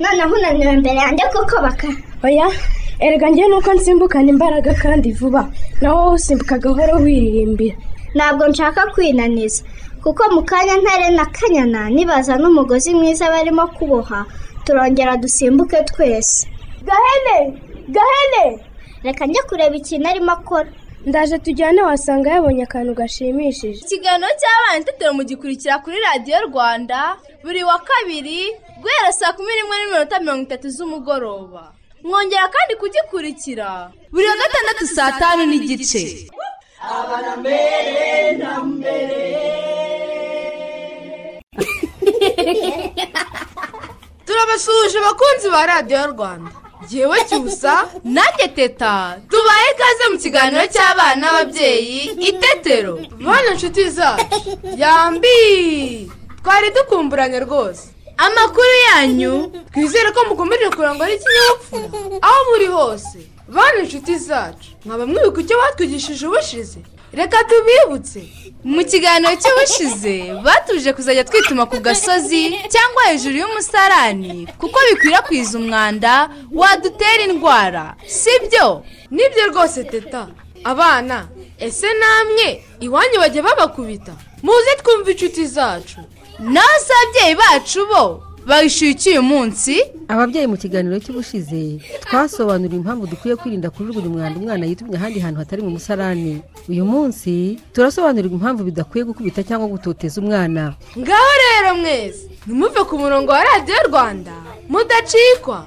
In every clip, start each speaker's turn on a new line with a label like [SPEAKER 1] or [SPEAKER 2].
[SPEAKER 1] noneho unaniwe imbere yanjye kuko baka
[SPEAKER 2] oya erega njyewe nuko nsimbukana imbaraga kandi vuba. Nawe wowe usimbuka gahoro wiririmbira.
[SPEAKER 1] Ntabwo nshaka kwinaniza. Kuko mu kanya ntare na kanyana nibaza n'umugozi mwiza barimo kuboha turongera dusimbuke twese.
[SPEAKER 2] Gahene! Gahene!
[SPEAKER 1] Reka njye kureba ikintu arimo akora.
[SPEAKER 2] Ndaje tujyane wasanga yabonye akantu gashimishije.
[SPEAKER 3] Ikiganiro cy'abana itetero mugikurikira kuri radiyo rwanda. Buri wa kabiri guhera saa kumi n'imwe n'iminota mirongo itatu z'umugoroba. Mwongera kandi kugikurikira. Buri wa gatandatu saa tanu n'igice. Turabasuhuje abakunzi ba radiyo rwanda. Ngewe cyusa. Nanjye teta. Tubaye ikaze mu kiganiro cy'abana n'ababyeyi itetero. Bana inshuti zacu. Yambi. Twari dukumburanye rwose. Amakuru yanyu. Twizere ko mukomeje kurangwa n'ikinyabupfura. Aho muri hose bana inshuti zacu mwaba mwibuka icyo batwigishije ubushize. Reka tubibutse. Mu kiganiro cy'ubushize batuje kuzajya twituma ku gasozi cyangwa hejuru y'umusarani kuko bikwirakwiza umwanda wadutera indwara sibyo? Nibyo rwose teta. Abana ese namwe iwanyu bajya babakubita? Muze twumve inshuti zacu. Naho ababyeyi bacu bo bayishyuye uyu munsi
[SPEAKER 4] ababyeyi mu kiganiro cy'ubushize twasobanuriye impamvu dukwiye kwirinda kujugunya umwanda umwana yitumye ahandi hantu hatari mu musarani. Uyu munsi turasobanurirwa impamvu bidakwiye gukubita cyangwa gutoteza umwana.
[SPEAKER 3] Ngaho rero mwese ntimuve ku murongo wa radiyo rwanda. Mudacikwa.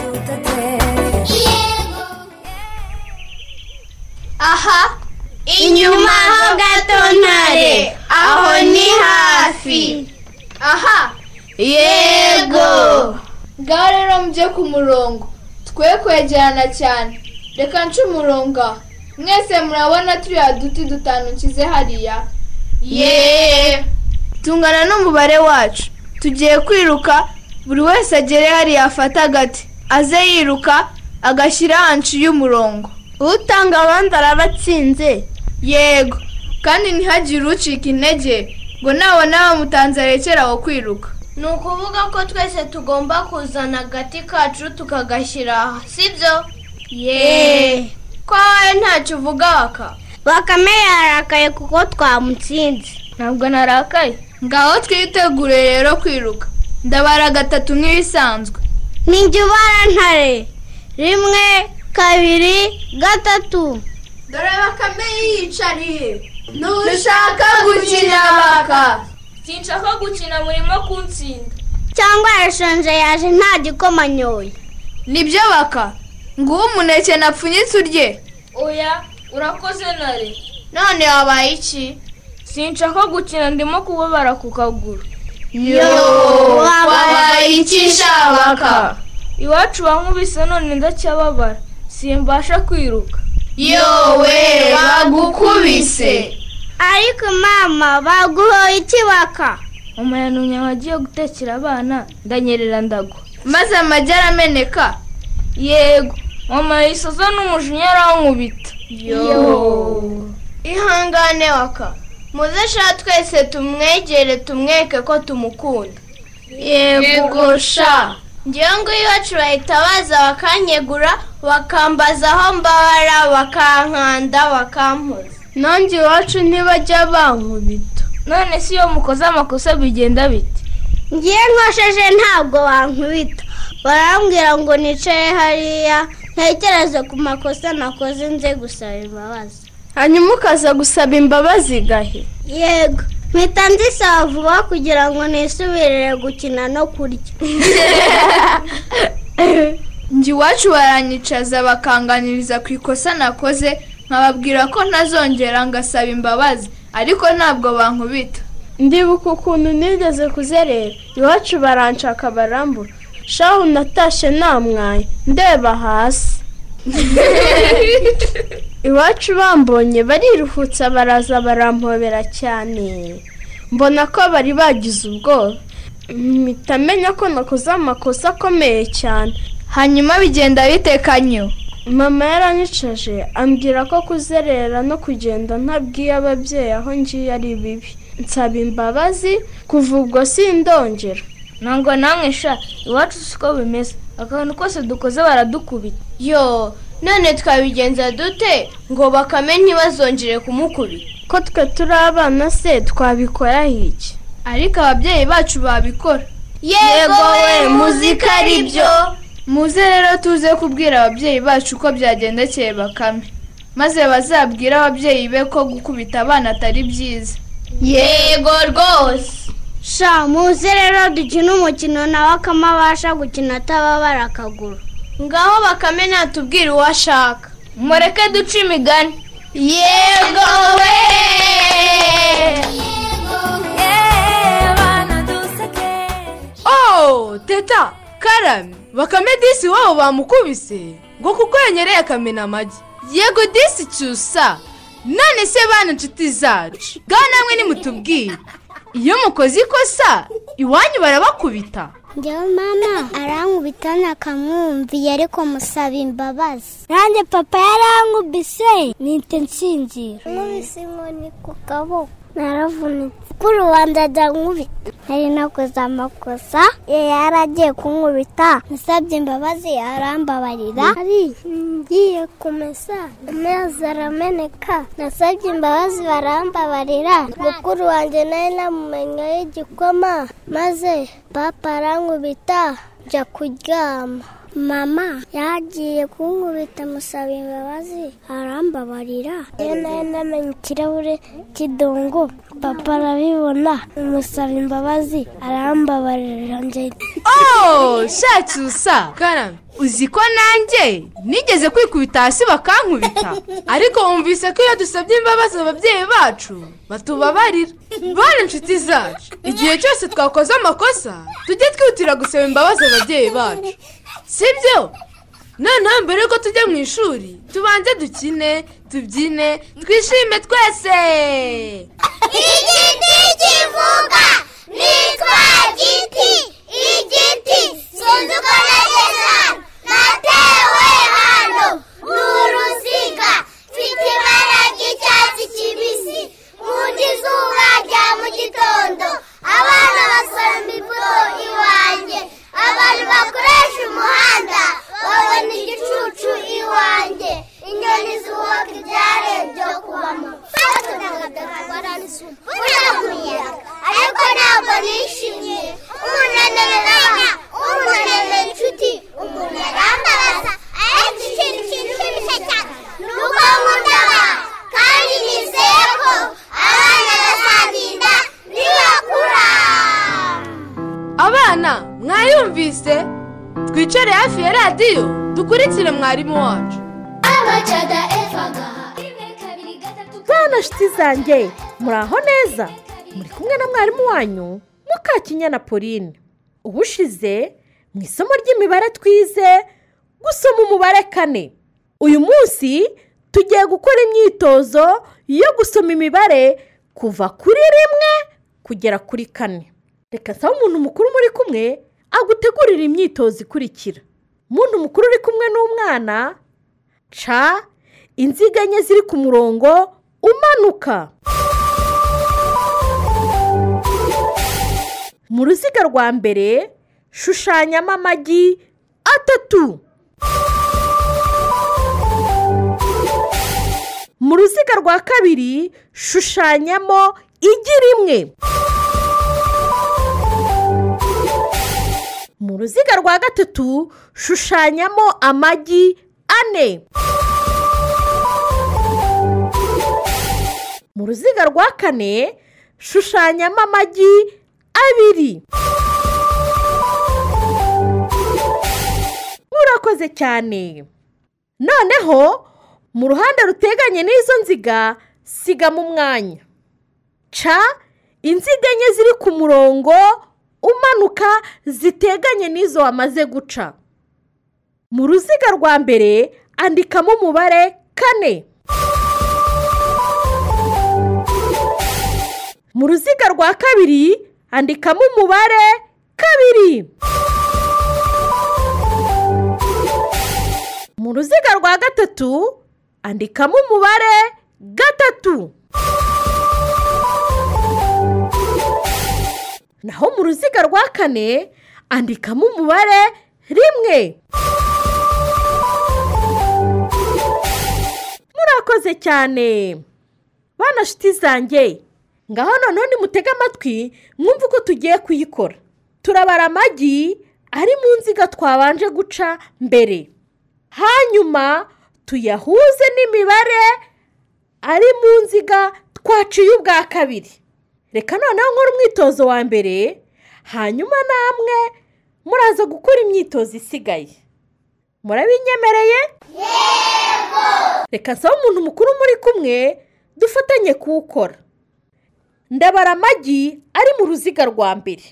[SPEAKER 3] Aha.
[SPEAKER 1] Inyuma ho gato ntare aho ni hafi.
[SPEAKER 3] Aha.
[SPEAKER 1] Yego.
[SPEAKER 3] Ngaho rero mujye ku murongo. Twe kwegerana cyane. Reka nce umurongo mwese murabona turiya duti dutanu nshyize hariya.
[SPEAKER 1] Yeee
[SPEAKER 3] tungana n'umubare wacu. Tugiye kwiruka. Buri wese agere hariya afata agati. Aze yiruka agashyira hanshi y'umurongo. Utanga abandi arabatsinze. Yego. Kandi ntihagire ucika intege. Ngo nabona bamutanze arekera aho kwiruka.
[SPEAKER 1] Ni ukuvuga ko twese tugomba kuzana agati kacu tukagashyira aha sibyo
[SPEAKER 3] yeee ko wowe ntacyo uvuga waka
[SPEAKER 1] bakame yarakaye kuko twamutsinze.
[SPEAKER 3] Ntabwo narakaye. Ngaho twitegure rero kwiruka. Ndabara gatatu nk'ibisanzwe.
[SPEAKER 1] Ubara ntare. Rimwe kabiri gatatu.
[SPEAKER 3] Dore bakame yiyicariye ntushaka gukina baka. Sinshaka gukina murimo kuntsinda.
[SPEAKER 1] Cyangwa yashonje yaje nta gikoma anyoye
[SPEAKER 3] ni byo baka. Nguwo umuneke napfunyitse urye.
[SPEAKER 5] Oya urakoze nare.
[SPEAKER 3] None wabaye iki?
[SPEAKER 5] Sinshaka gukina ndimo kubabara ku kaguru.
[SPEAKER 3] Yo wabaye iki shabaka?
[SPEAKER 5] Iwacu bankubise none ndacyababara. Simbasha kwiruka.
[SPEAKER 3] Yowe bagukubise.
[SPEAKER 1] Ariko mama baguhoye ikibaka
[SPEAKER 5] mama yantumye wagiye gutekera abana ndanyerera ndagwa.
[SPEAKER 3] Maze amagi arameneka.
[SPEAKER 5] Yego mama yisoza n'umujinya arankubita
[SPEAKER 3] ihangane waka. Muze sha twese tumwegere tumweke ko tumukunda. Yego sha. Ngewe ngo iwacu bahita baza bakanyegura bakambaza aho mbabara bakankanda bakampoza nanjye iwacu ntibajya bankubita.
[SPEAKER 5] None si iyo mukoze amakosa bigenda biti?
[SPEAKER 1] Ngiye nkosheje ntabwo bankubita barambwira ngo nicare hariya ntekereze ku makosa nakoze nze gusaba imbabazi.
[SPEAKER 2] Hanyuma ukaza gusaba imbabazi gahe
[SPEAKER 1] yego. Mpita nzisaba vuba kugira ngo nisubirire gukina no kurya.
[SPEAKER 5] Njye iwacu baranyicaza bakanganiriza ku ikosa nakoze nkababwira ko ntazongera ngasaba imbabazi ariko ntabwo bankubita.
[SPEAKER 2] Ndibuka ukuntu nigeze kuzerera. Iwacu baranshaka barambura. Shahu natashye namwaye. Ndeba hasi. Iwacu bambonye bariruhutsa baraza barampobera cyane. Mbona ko bari bagize ubwoba mpita menya ko nakoze amakosa akomeye cyane.
[SPEAKER 5] Hanyuma bigenda bitekanyo
[SPEAKER 2] mama yaranyicaje ambwira ko kuzerera no kugenda ntabwiye ababyeyi aho ngiye ari bibi. Nsaba imbabazi kuva ubwo sindongera.
[SPEAKER 5] Ntabwo namwe sha iwacu siko bimeze. Akantu kose dukoze baradukubita.
[SPEAKER 6] Yo none twabigenza dute ngo bakame ntibazongere kumukubita?
[SPEAKER 2] Ko twe turi abana se twabikoraho iki?
[SPEAKER 5] Ariko ababyeyi bacu babikora.
[SPEAKER 6] Yego we muzi ko ari byo.
[SPEAKER 5] Muze rero tuze kubwira ababyeyi bacu ko byagendekeye bakame maze bazabwire ababyeyi be ko gukubita abana atari byiza.
[SPEAKER 6] Yego rwose.
[SPEAKER 1] Sha muze rero dukine umukino nawe akama abasha gukina atababara akaguru.
[SPEAKER 6] Ngaho bakame natubwire uwo ashaka.
[SPEAKER 5] Mureke duce imigani.
[SPEAKER 6] Yego we!
[SPEAKER 3] Oh teta karame bakame disi wabo bamukubise. Ngo kuko yanyereye akamena amagi. Yego disi cyusa. None se bana inshuti zacu. Ngaho namwe nimutubwire. Iyo mukoze ikosa iwanyu barabakubita.
[SPEAKER 1] Njyewe mama arankubita akamwumviye ariko musaba imbabazi. Nanjye papa yarankubise nite nsinzira. Nkubise inkoni ku kaboko. Naravunitse kuri ubanza ajya nkubita. Nari nakoze amakosa yari agiye kunkubita. Nasabye imbabazi arambabarira ari ngiye kumesa amazi arameneka. Nasabye imbabazi barambabarira. Mukuru wanjye nari namumenyeho igikoma maze papa arankubita njya kuryama. Mama yagiye kunkubita musaba imbabazi. Arambabarira. Iyo nari namenye ikirahure cy'idongo papa arabibona. Musaba imbabazi. Arambabarira njye
[SPEAKER 3] oh shacyusa karame uzi ko nanjye nigeze kwikubita hasi bakankubita? Ariko wumvise ko iyo dusabye imbabazi ababyeyi bacu batubabarira. Bane inshuti zacu igihe cyose twakoze amakosa tujye twihutira gusaba imbabazi ababyeyi bacu. Sibyo? Noneho mbere yuko tujya mu ishuri tubanze dukine tubyine twishime twese.
[SPEAKER 7] Igiti kivuga nitwa giti igiti sinzi uko nageze hano natewe hano. Ni uruziga mfite ibara ry'icyatsi kibisi. Nkunda izuba rya mu gitondo abana basoroma imbuto iwanjye abantu bakoresha umuhanda babona igicucu
[SPEAKER 3] mwarimu
[SPEAKER 7] gatatu
[SPEAKER 8] bana nshuti zanjye muraho neza. Muri kumwe na mwarimu wanyu mukakinyana pauline. Ubushize mu isomo ry'imibare twize gusoma umubare kane. Uyu munsi tugiye gukora imyitozo yo gusoma imibare kuva kuri rimwe kugera kuri kane. Reka nsaba umuntu mukuru muri kumwe agutegurira imyitozo ikurikira. Umuntu mukuru uri kumwe n'umwana ca inziga enye ziri ku murongo umanuka. Mu ruziga rwa mbere shushanyamo amagi atatu. Mu ruziga rwa kabiri shushanyamo igi rimwe. Mu ruziga rwa gatatu shushanyamo amagi ane. Ruziga rwa kane shushanyamo amagi abiri. Murakoze cyane. Noneho mu ruhande ruteganye n'izo nziga sigamo umwanya. Ca inziga enye ziri ku murongo umanuka ziteganye n'izo wamaze guca. Mu ruziga rwa mbere andikamo umubare kane. Mu ruziga rwa kabiri andikamo umubare kabiri. Mu ruziga rwa gatatu andikamo umubare gatatu. Naho mu ruziga rwa kane andikamo umubare rimwe. Murakoze cyane. Bana nshuti zanjye ngaho noneho nimutege amatwi mwumve uko tugiye kuyikora. Turabara amagi ari mu nziga twabanje guca mbere. Hanyuma tuyahuze n'imibare ari mu nziga twaciye ubwa kabiri. Reka noneho nkora umwitozo wa mbere hanyuma namwe muraza gukora imyitozo isigaye. Murabinyemereye reka nsaba umuntu mukuru muri kumwe dufatanye kuwukora. Ndabara amagi ari mu ruziga rwa mbere.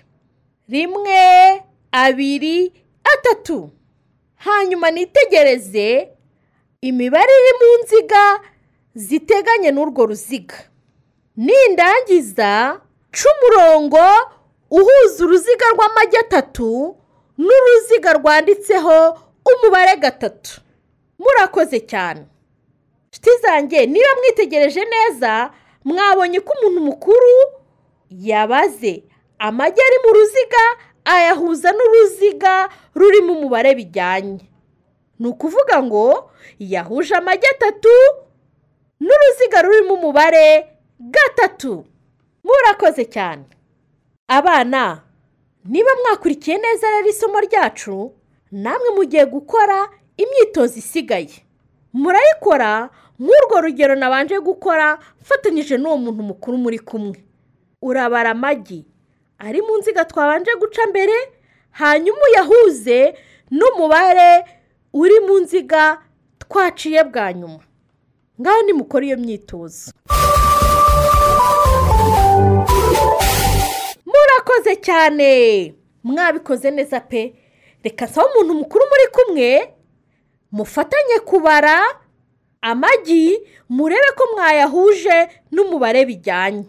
[SPEAKER 8] Rimwe abiri atatu. Hanyuma nitegereze imibare iri mu nziga ziteganye n'urwo ruziga. Nindangiza ca umurongo uhuza uruziga rw'amagi atatu n'uruziga rwanditseho umubare gatatu. Murakoze cyane. Nshuti zanjye niba mwitegereje neza mwabonye ko umuntu mukuru yabaze amagi ari mu ruziga ayahuza n'uruziga rurimo umubare bijyanye. Ni ukuvuga ngo yahuje amagi atatu n'uruziga rurimo umubare gatatu. Murakoze cyane. Abana niba mwakurikiye neza rero isomo ryacu namwe mugiye gukora imyitozo isigaye. Murayikora nk'urwo rugero nabanje gukora mfatanyije n'uwo muntu mukuru muri kumwe. Urabara amagi. Ari mu nziga twabanje guca mbere hanyuma uyahuze n'umubare uri mu nziga twaciye bwa nyuma. Ngaho nimukora iyo myitozo. Murakoze cyane. Mwabikoze neza pe. Reka nsaba umuntu mukuru muri kumwe. Mufatanye kubara amagi murebe ko mwayahuje n'umubare bijyanye.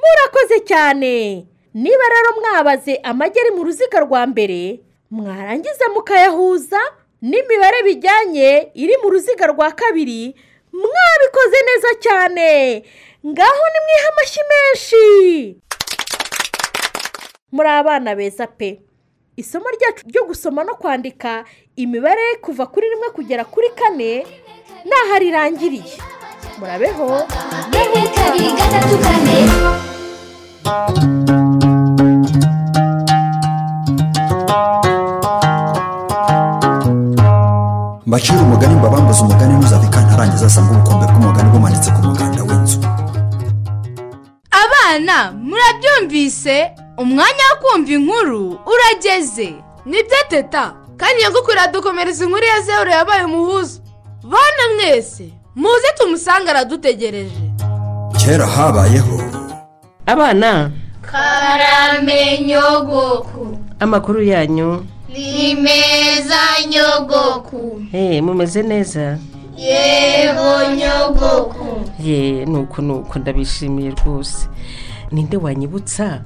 [SPEAKER 8] Murakoze cyane. Niba rero mwabaze amagi ari mu ruziga rwa mbere mwarangiza mukayahuza n'imibare bijyanye iri mu ruziga rwa kabiri mwabikoze neza cyane. Ngaho nimwihe amashyi menshi. Muri abana beza pe. Isomo ryacu ryo gusoma no kwandika imibare kuva kuri rimwe kugera kuri kane ntaho rirangiriye murabeho?
[SPEAKER 7] Kabiri gatatu kane
[SPEAKER 9] mbacira umugani umugani ntuzave kantarangiza asanga ubukombe bw'umugani bumanitse ku muganda w'inzu.
[SPEAKER 5] Abana murabyumvise? Umwanya wo kumva inkuru urageze.
[SPEAKER 3] Nibyo teta. Kandi nyagukuru iradukomereza inkuru ya zeru yabaye umuhuza bana mwese muze tumusange aradutegereje
[SPEAKER 9] kera habayeho.
[SPEAKER 10] Abana
[SPEAKER 7] karame nyogoku
[SPEAKER 10] amakuru yanyu.
[SPEAKER 7] Ni meza nyogoku.
[SPEAKER 10] Hey, mumeze neza?
[SPEAKER 7] Yego nyogoku.
[SPEAKER 10] Ye nuko nuko ndabishimiye rwose. Ninde wanyibutsa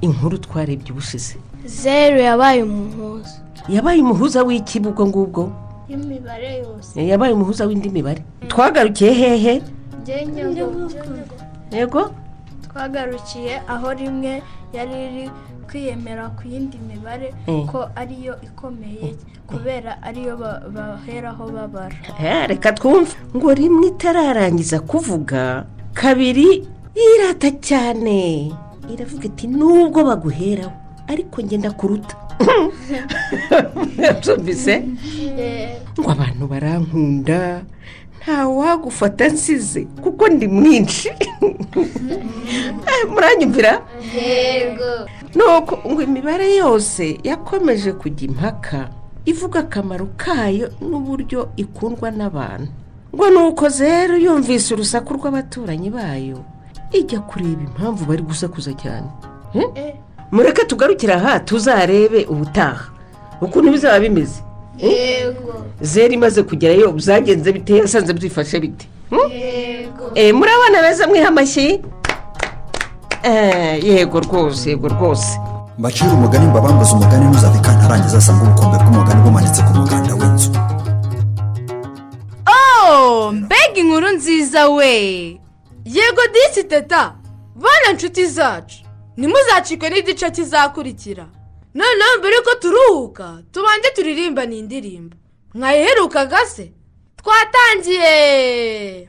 [SPEAKER 10] inkuru twarebye ubushize?
[SPEAKER 6] Zeru yabaye umuhuza.
[SPEAKER 10] Yabaye umuhuza w'iki ubwo ngubwo?
[SPEAKER 6] Y'imibare yose.
[SPEAKER 10] Yabaye umuhuza w'indi mibare. Twagarukiye hehe? Yego.
[SPEAKER 2] Twagarukiye aho rimwe yari iri kwiyemera ku yindi mibare
[SPEAKER 10] Mm.
[SPEAKER 2] ko ariyo ikomeye kubera ariyo ba- baheraho babara.
[SPEAKER 10] Eh, reka twumve. Ngo rimwe itararangiza kuvuga kabiri irata cyane. Iravuga iti nubwo baguheraho ariko ngenda kuruta byumvise ngo abantu barankunda ntawagufata nsize kuko ndi mwinshi. Eh, muranyumvira? Nuko ngo imibare yose yakomeje kujya impaka ivuga akamaro kayo n'uburyo ikundwa n'abantu. Ngo nuko rero yumvise urusaku rw'abaturanyi bayo ijya kureba impamvu bari gusakuza cyane. Eh? mureke tugarukire aha tuzarebe ubutaha. Ukuntu bizaba bimeze.
[SPEAKER 7] Yego.
[SPEAKER 10] Zeri imaze kugerayo byagenze bite? Yasanze byifashe bite?
[SPEAKER 7] Yego.
[SPEAKER 10] Eh, muri abana beza mwiha amashyi Eh, yego rwose yego rwose.
[SPEAKER 9] Mbacira umugani mbabambuze umugani ntuzave kantarangiza asanga ubukombe bw'umugani bumanitse ku muganda w'inzu.
[SPEAKER 3] Oh mbega inkuru nziza we. Yego disi teta bana nshuti zacu ntimuzacikwe n'igice kizakurikira. Noneho mbere yuko turuhuka tubanze turirimba ni indirimbo mwayiherukaga se? Twatangiye!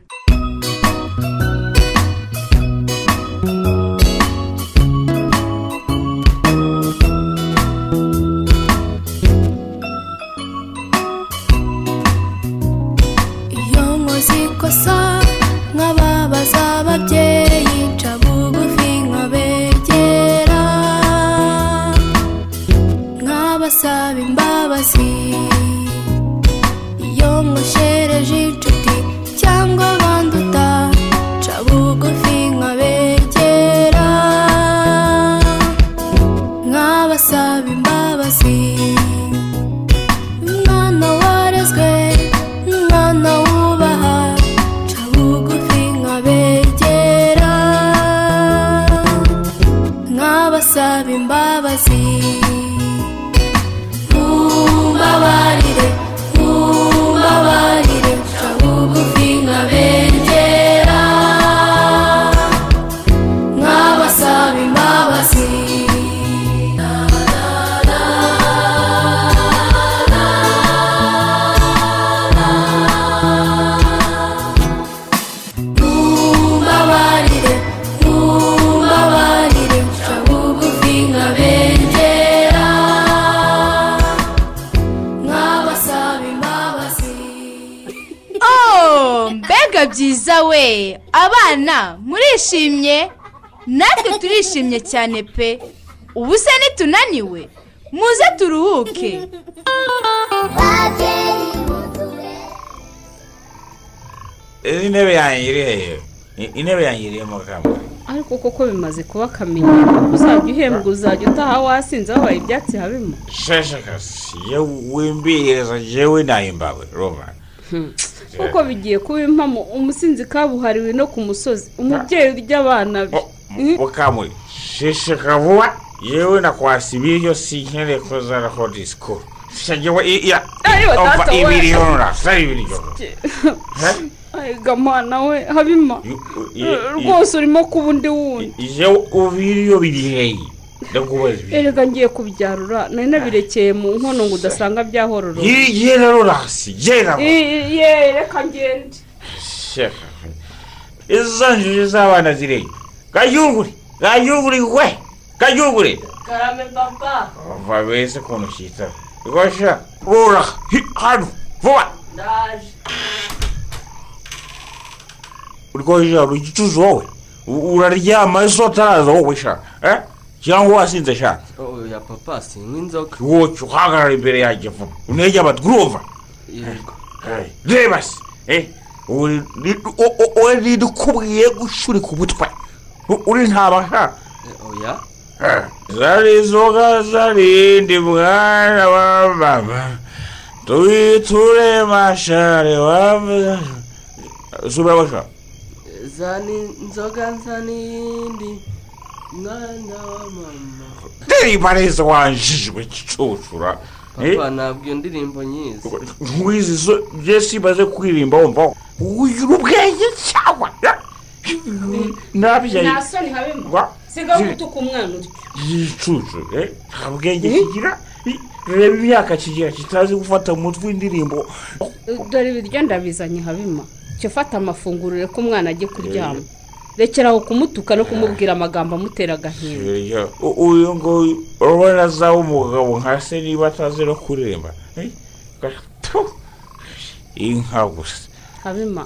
[SPEAKER 11] Nkabasaba imbabazi mumbabarire
[SPEAKER 5] we abana murishimye? Natwe turishimye cyane pe. Ubu se nitunaniwe. Muze turuhuke.
[SPEAKER 12] Izi ntebe yanjye iri I- intebe yanjye irimo kamba
[SPEAKER 13] ariko koko bimaze kuba akamenyero uzajya uhembwa uzajya utaha wasinze wabaye ibyatsi habimo
[SPEAKER 12] shashakasi yewe wimbiriza jewe nahimbawe roma
[SPEAKER 13] kuko bigiye kuba impamo umusinzi kabuhariwe no ku musozi umubyeyi urya abana be
[SPEAKER 12] mukamuri shishika vuba yewe nakwasi ibiryo sinkeneye ko zaraho disikuru shajewe iya
[SPEAKER 13] we.
[SPEAKER 12] ibiryo nurasara ibiryo
[SPEAKER 13] ayiga mwana we habima rwose urimo kuba undi wundi
[SPEAKER 12] jewe ubiryo biriheye
[SPEAKER 13] erega ngiye kubyarura nari nabirekeye mu nkono ngo udasanga byahororoka.
[SPEAKER 12] Yera rurasi yera
[SPEAKER 13] ye reka ngende.
[SPEAKER 12] Shaka izo njiji z'abana zireye gayugure gayugure we gayugure
[SPEAKER 13] karame papa.
[SPEAKER 12] Umva bese ukuntu cyitaba rwosha rura hano vuba.
[SPEAKER 13] Ndaje.
[SPEAKER 12] Rwosha rugicuza wowe U- uraryama ese utaraza wowe sha eh? Cyangwa wasinze sha
[SPEAKER 14] oya papa sinywa inzoga
[SPEAKER 12] wocu uhagarara imbere yanjye vuba unege
[SPEAKER 14] yego
[SPEAKER 12] reba se eh? uri ni- o- o- o- ni ndikubwiye gushurika umutwe U- uri ntabasha
[SPEAKER 14] oya
[SPEAKER 12] zari inzoga zarindi mwana wa mama tuyiture mashare wa subira basha
[SPEAKER 14] zani inzoga nzanindi mwana wa mama
[SPEAKER 12] ndirimba neza wanjijwe gicucura
[SPEAKER 14] papa ntabwo iyo ndirimbo nyizi
[SPEAKER 12] nkwizi zo jesi imaze kuririmba wumva? Ugira ubwenge cyangwa nabyaye
[SPEAKER 13] nta soni habimo siga gutuka umwana utyo.
[SPEAKER 12] Yicucu eh? nta bwenge kigira. I- reba imyaka kigira kitazi gufata mu mutwe indirimbo
[SPEAKER 13] dore ibiryo ndabizanye habima cyo fata amafunguro ureke umwana ajye kuryama. Rekeraho kumutuka no kumubwira amagambo amutera agahinda.
[SPEAKER 12] U- uyu nguyu urabona azaba umugabo nka se niba atazi no kuririmba Eh? Inka gusa.
[SPEAKER 13] Habima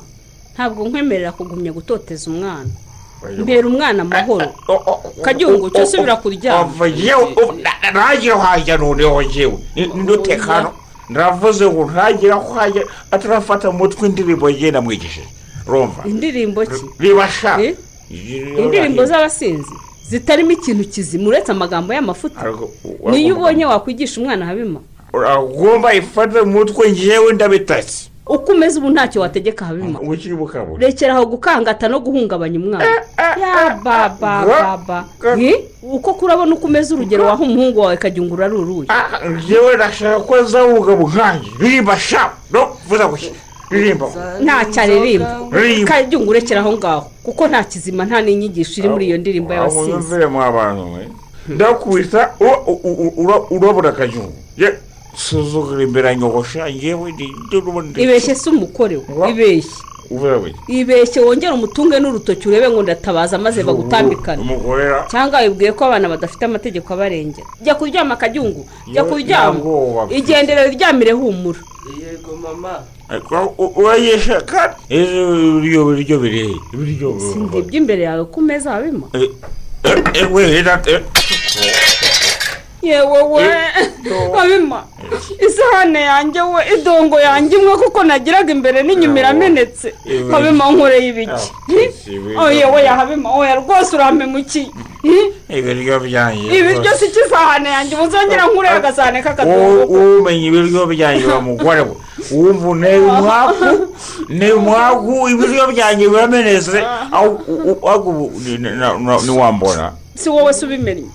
[SPEAKER 13] ntabwo nkwemerera kugumya gutoteza umwana. Mbera umwana amahoro. Kajyungu cyo subira kuryama
[SPEAKER 12] ava yewe ntagire aho hajya noneho yewe ndutekano. ndavuze ngo ntagire aho hajya atarafata mu mutwe indirimbo ye namwigishije rumva
[SPEAKER 13] indirimbo ki?
[SPEAKER 12] Riba sha
[SPEAKER 13] indirimbo z'abasinzi. Zitarimo ikintu kizima. Uretse amagambo y'amafuti niyo ubonye wakwigisha umwana habima
[SPEAKER 12] uragomba ifate mu mutwe ngewe ndabitatse.
[SPEAKER 13] Uko umeze ubu ntacyo wategeka habima rekera aho gukangata no guhungabanya umwana. Ya baba baba Ni? uko kurabona uko umeze urugero waha umuhungu wawe kajyungura ari uruye
[SPEAKER 12] ngewe ndashaka ko azavuga buhange ririmba sha no vuza gushya ririmba
[SPEAKER 13] ntacyo aririmba
[SPEAKER 12] Ririmba.
[SPEAKER 13] kajyungu urekera aho ngaho kuko nta kizima nta n'inyigisho iri muri iyo ndirimbo
[SPEAKER 12] mwe ndakubita urabura akanyungu. Ye suzugura imbere nyogosha ndi
[SPEAKER 13] ibeshye si umukore we ibeshye ibeshye wongere umutunge n'urutoki urebe ngo ndatabaza maze bagutambikane cyangwa wibwiye ko abana badafite amategeko abarengera jya kuryama akajyungu jya kuryama igendere uryamire humura
[SPEAKER 14] yego mama
[SPEAKER 12] urayesha kandi ejo ibiryo biryo birehe ibiryo
[SPEAKER 13] imbere yawe ku meza habima
[SPEAKER 12] we
[SPEAKER 13] yewe we. Habima isahane yanjye we idongo yanjye imwe kuko nagiraga imbere n'inyuma iramenetse. Habima nkoreye ibiki. Oh yewe ya habima oya rwose urampemukiye
[SPEAKER 12] ibiryo byanjye
[SPEAKER 13] ibiryo si ikisahane yanjye? Muzongera nkureye agasahane k'akadongo
[SPEAKER 12] umenya ibiryo byanjye wa mugore we. Wumva unteye umwaku ni umwaku ibiryo byanjye biramenetse. Ni- ni- na- niwambona
[SPEAKER 13] si wowe se ubimennye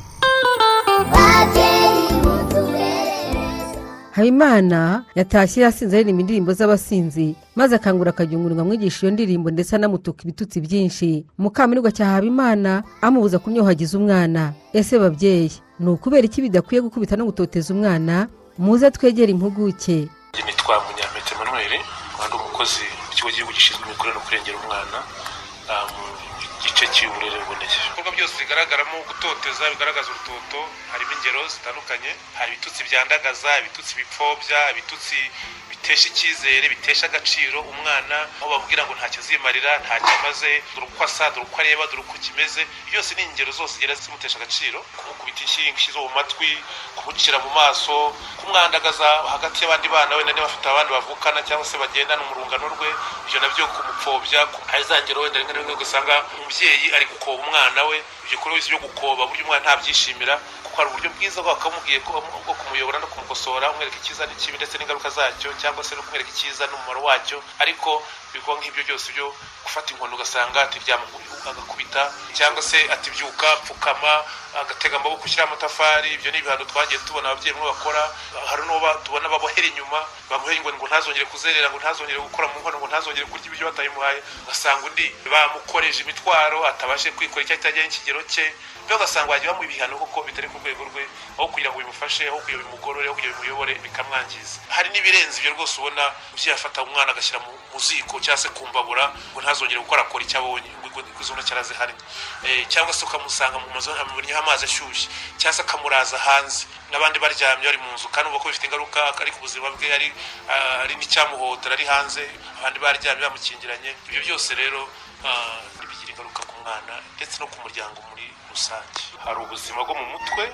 [SPEAKER 4] habimana yatashye yasinze aririmba indirimbo z'abasinzi maze akangura akajyungura ngo amwigishe iyo ndirimbo ndetse anamutuka ibitutsi byinshi. Mukamirwa cya habimana amubuza kumyohagiza umwana. Ese babyeyi ni ukubera iki bidakwiye gukubita no gutoteza umwana? Muze twegere impuguke.
[SPEAKER 15] Nitwa munyampete manuel ndi umukozi w'ikigo cy'igihugu gishinzwe imikurire no kurengera umwana. Ah, mu gice cy'uburere buboneye ibikorwa byose bigaragaramo gutoteza bigaragaza urutoto harimo ingero zitandukanye hari ibitutsi byandagaza ibitutsi bipfobya ibitutsi bitesha icyizere bitesha agaciro umwana aho bamubwira ngo ntacyo azimarira ntacyo amaze dore uko asa dore uko areba dore uko kimeze byose ni ingero zose zigera zimutesha agaciro. Kumukubita inshyi zo mu matwi kumucira mu maso kumwandagaza hagati y'abandi bana wenda niba afite abandi bavukana cyangwa se bagendana mu rungano rwe ibyo na byo kumupfobya hari za ngero wenda rimwe na rimwe ugasanga umubyeyi ari gukoba umwana we ibyo bikorwa byose byo gukoba buryo umwana ntabyishimira kuko hari uburyo bwiza ko bwo kumuyobora no kumukosora umwereka icyiza n'ikibi ndetse n'ingaruka zacyo cyangwa se no kumwereka icyiza n'umumaro wacyo ariko ibikorwa nk'ibyo byose byo gufata inkoni ugasanga ati ryama agakubita cyangwa se ati byuka pfukama agatega amaboko ushyiraho amatafari ibyo ni ibihano twagiye tubona ababyeyi bamwe bakora. Hari n'uwo tubona babohera inyuma bamuhera inkoni ngo ntazongere kuzerera ngo ntazongere gukora mu nkono ngo ntazongere kurya ibiryo batabimuhaye. Ugasanga undi bamukoreje imitwaro atabashe kwikora icyo atajyanye n'ikigero cye. Mbega ugasanga wagiye bamuha ibihano kuko bitari ku rwego rwe aho kugira ngo bimufashe aho kugira ngo bimugorore aho kugira ngo bimuyobore bikamwangiza. Hari n'ibirenze ibyo rwose ubona umubyeyi afata umwana agashyira mu ziko cyangwa se ku mbabura ngo ntazongere gukora akora icyo abonye. Izo ntoki arazihari Eh, cyangwa se ukamusanga mu mazu amubonyeho amazi ashyushye. Cyangwa se akamuraza hanze. N'abandi baryamye bari mu nzu kandi ubona ko bifite ingaruka ari ku buzima bwe ari ah, n'icyamuhotera ari hanze. Abandi baryamye bamukingiranye ibyo byose rero bigira ingaruka ku mwana ndetse no ku muryango muri rusange. Hari ubuzima bwo mu mutwe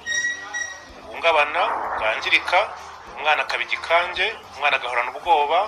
[SPEAKER 15] buhungabana bwangirika umwana akaba igikange umwana agahorana ubwoba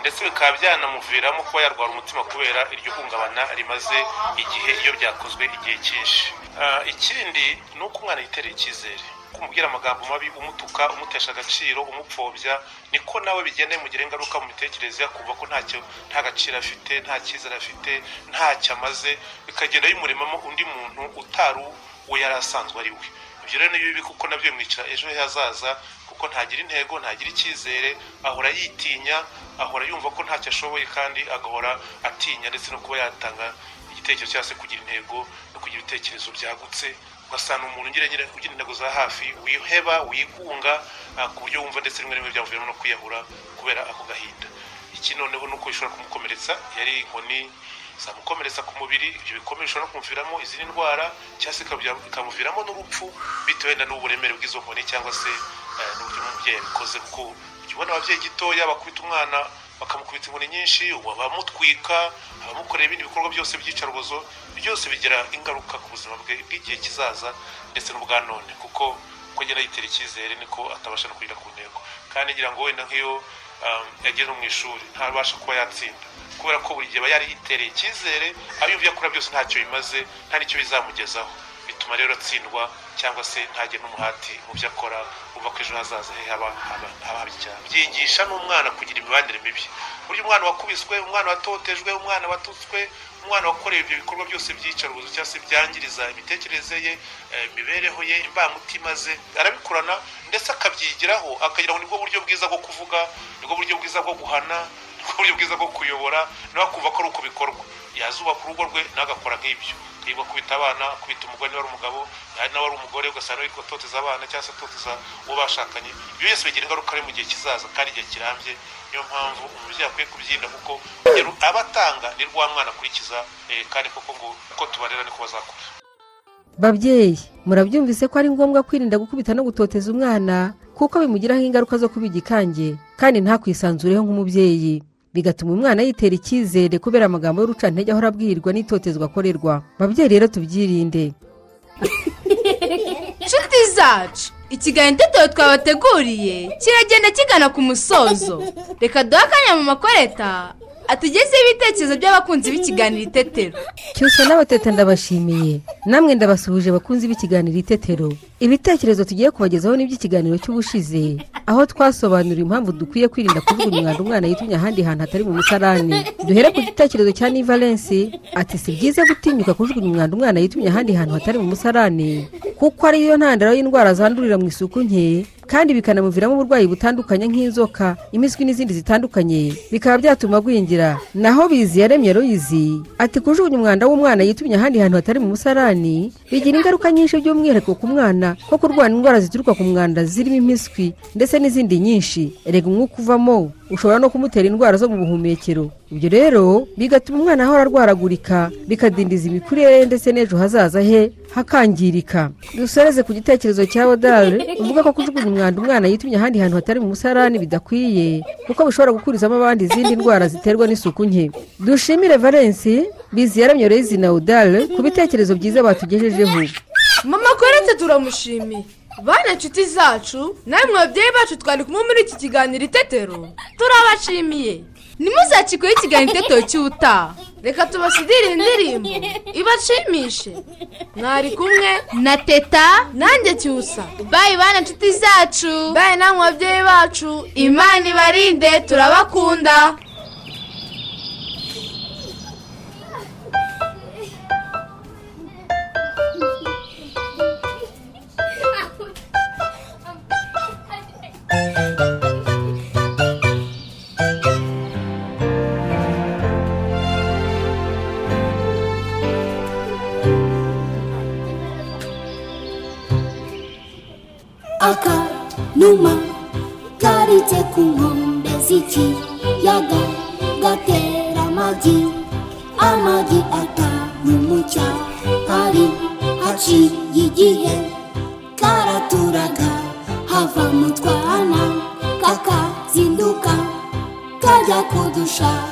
[SPEAKER 15] ndetse bikaba byanamuviramo kuba yarwara umutima kubera iryo hungabana rimaze igihe iyo byakozwe igihe cyinshi. Ah, ikindi ni uko umwana yiterera icyizere. Kumubwira amagambo mabi umutuka umutesha agaciro umupfobya niko nawe bigenda bimugiraho ingaruka mu mitekerereze akumva ko ntacyo nta gaciro afite nta cyizere afite ntacyo amaze bikagenda bimuremamo undi muntu utari uwo yari asanzwe ari we. Ibyo rero ni bibi kuko na byo bimwicira ejo he hazaza kuko ntagira intego ntagira icyizere ahora yitinya ahora yumva ko ntacyo ashoboye kandi agahora atinya ndetse no kuba yatanga igitekerezo cyangwa se kugira intego no kugira ibitekerezo byagutse. Ugasanga umuntu ugira intego za hafi wiheba wigunga ah, ku buryo wumva ndetse rimwe rimwe byamuviramo no kwiyahura kubera ako gahinda. Iki noneho ni uko bishobora kumukomeretsa yari inkoni zamukomeretsa ku mubiri ibyo bikomeye bishobora kumuviramo izindi ndwara cyangwa se bikamuviramo n'urupfu bitewe n'uburemere bw'izo nkoni cyangwa se eh, n'uburyo umubyeyi yabikoze kuko ujya ubona ababyeyi gitoya bakubita umwana bakamukubita inkoni nyinshi abamutwika abamukorera ibindi bikorwa byose by'iyicarubozo byose bigira ingaruka ku buzima bwe bw'igihe kizaza ndetse n'ubwa none. Kuko uko agenda yitera icyizere niko atabasha no kugera ku ntego. Kandi ngira ngo wenda nk'iyo um, yagiye no mu ishuri ntabasha kuba yatsinda. Kubera ko buri gihe aba yari yitereye icyizere aho ibyo akora byose ntacyo bimaze nta n'icyo bizamugezaho. Bituma rero atsindwa cyangwa se ntajye n'umuhati mu byo akora uva ko ejo hazaza he haba habi cyane byigisha n'umwana kugira imibanire mibi. Burya umwana wakubiswe umwana watotejwe umwana watutswe umwana wakorewe ibyo bikorwa byose by'iyicarubozo cyangwa se byangiriza imitekerereze ye eh, imibereho ye imbamutima ze arabikurana ndetse akabyigiraho akagira ngo ni bwo buryo bwiza bwo kuvuga ni bwo buryo bwiza bwo guhana ni bwo buryo bwiza bwo kuyobora nawe akumva ko ari uko bikorwa. Yazubaka urugo rwe agakora nk'ibyo. Yirirwa kubita abana kubita umugore niba ari umugabo nawe ari umugore ugasanga ari atoteza abana cyangwa se atoteza uwo bashakanye. Ibyo byose bigira ingaruka ari mu gihe kizaza kandi igihe kirambye. Niyo mpamvu umubyeyi akwiye kubyirinda kuko aba atanga ni rwa mwana akurikiza eh, kandi koko ngo uko tubarera niko bazakura
[SPEAKER 4] babyeyi murabyumvise ko ari ngombwa kwirinda gukubita no gutoteza umwana kuko bimugiraho ingaruka zo kuba igikange kandi ntakwisanzureho nk'umubyeyi. Bigatuma umwana yitera icyizere kubera amagambo y'urucantege ahora abwirwa n'itotezwa akorerwa. Babyeyi rero tubyirinde.
[SPEAKER 5] Inshuti zacu ikiganiro itetero twabateguriye kiragenda kigana ku musozo. Reka duhe akanya mu makoreta atugezeho ibitekerezo by'abakunzi b'ikiganiro itetero.
[SPEAKER 4] Cyose n'abateta ndabashimiye. Namwe ndabasuhuje abakunzi b'ikiganiro itetero. Ibitekerezo tugiye kubagezaho n'iby'ikiganiro cy'ubushize. Aho twasobanurira impamvu dukwiye kwirinda kujugunya umwanda umwana yitumye ahandi hantu hatari mu musarani. Duhere ku gitekerezo cya nivalensi ati si byiza gutinyuka kujugunya umwanda umwana yitumye ahandi hantu hatari mu musarani kuko ariyo ntandaro y'indwara zandurira mu isuku nke kandi bikanamuviramo uburwayi butandukanye nk'inzoka impiswi n'izindi zitandukanye. Bikaba byatuma agwingira naho bizi yaremye royizi ati kujugunya umwanda w'umwana yitumye ahandi hantu hatari mu musarani bigira ingaruka nyinshi by'umwihariko ku mwana. Nko kurwara indwara zituruka ku mwanda zirimo impiswi ndetse n'izindi nyinshi. Erega umwuka uvamo ushobora no kumutera indwara zo mu buhumekero. Ibyo rero bigatuma umwana ahora arwaragurika bikadindiza imikurire ndetse n'ejo hazaza he hakangirika. Dusoreze ku gitekerezo cya odare uvuga ko kujugunya umwanda umwana yitumye ahandi hantu hatari mu musarani bidakwiye kuko bishobora gukurizamo abandi izindi ndwara ziterwa n'isuku nke. Dushimire valensi bizi yaramye rezi na odare ku bitekerezo byiza batugejejeho.
[SPEAKER 3] Mama koretse turamushimiye. Bana inshuti zacu namwe babyeyi bacu twari kumwe muri iki kiganiro itetero. Turabashimiye.
[SPEAKER 5] Ntimuzakikohe ikiganiro itetero cy'ubutaha
[SPEAKER 3] reka tubasigire indirimbo. Ibashimishe. Mwari kumwe
[SPEAKER 5] na teta
[SPEAKER 3] nanjye cyusa.
[SPEAKER 5] Bayi bana inshuti zacu.
[SPEAKER 3] Bayi namwe babyeyi bacu.
[SPEAKER 5] Imana ibarinde turabakunda.
[SPEAKER 11] Akanuma karitse ku nkombe z'ikiyaga gatera amagi amagi atanu mu cyari haciye igihe karaturaga hava mu twana kakazinduka kajya kudushakira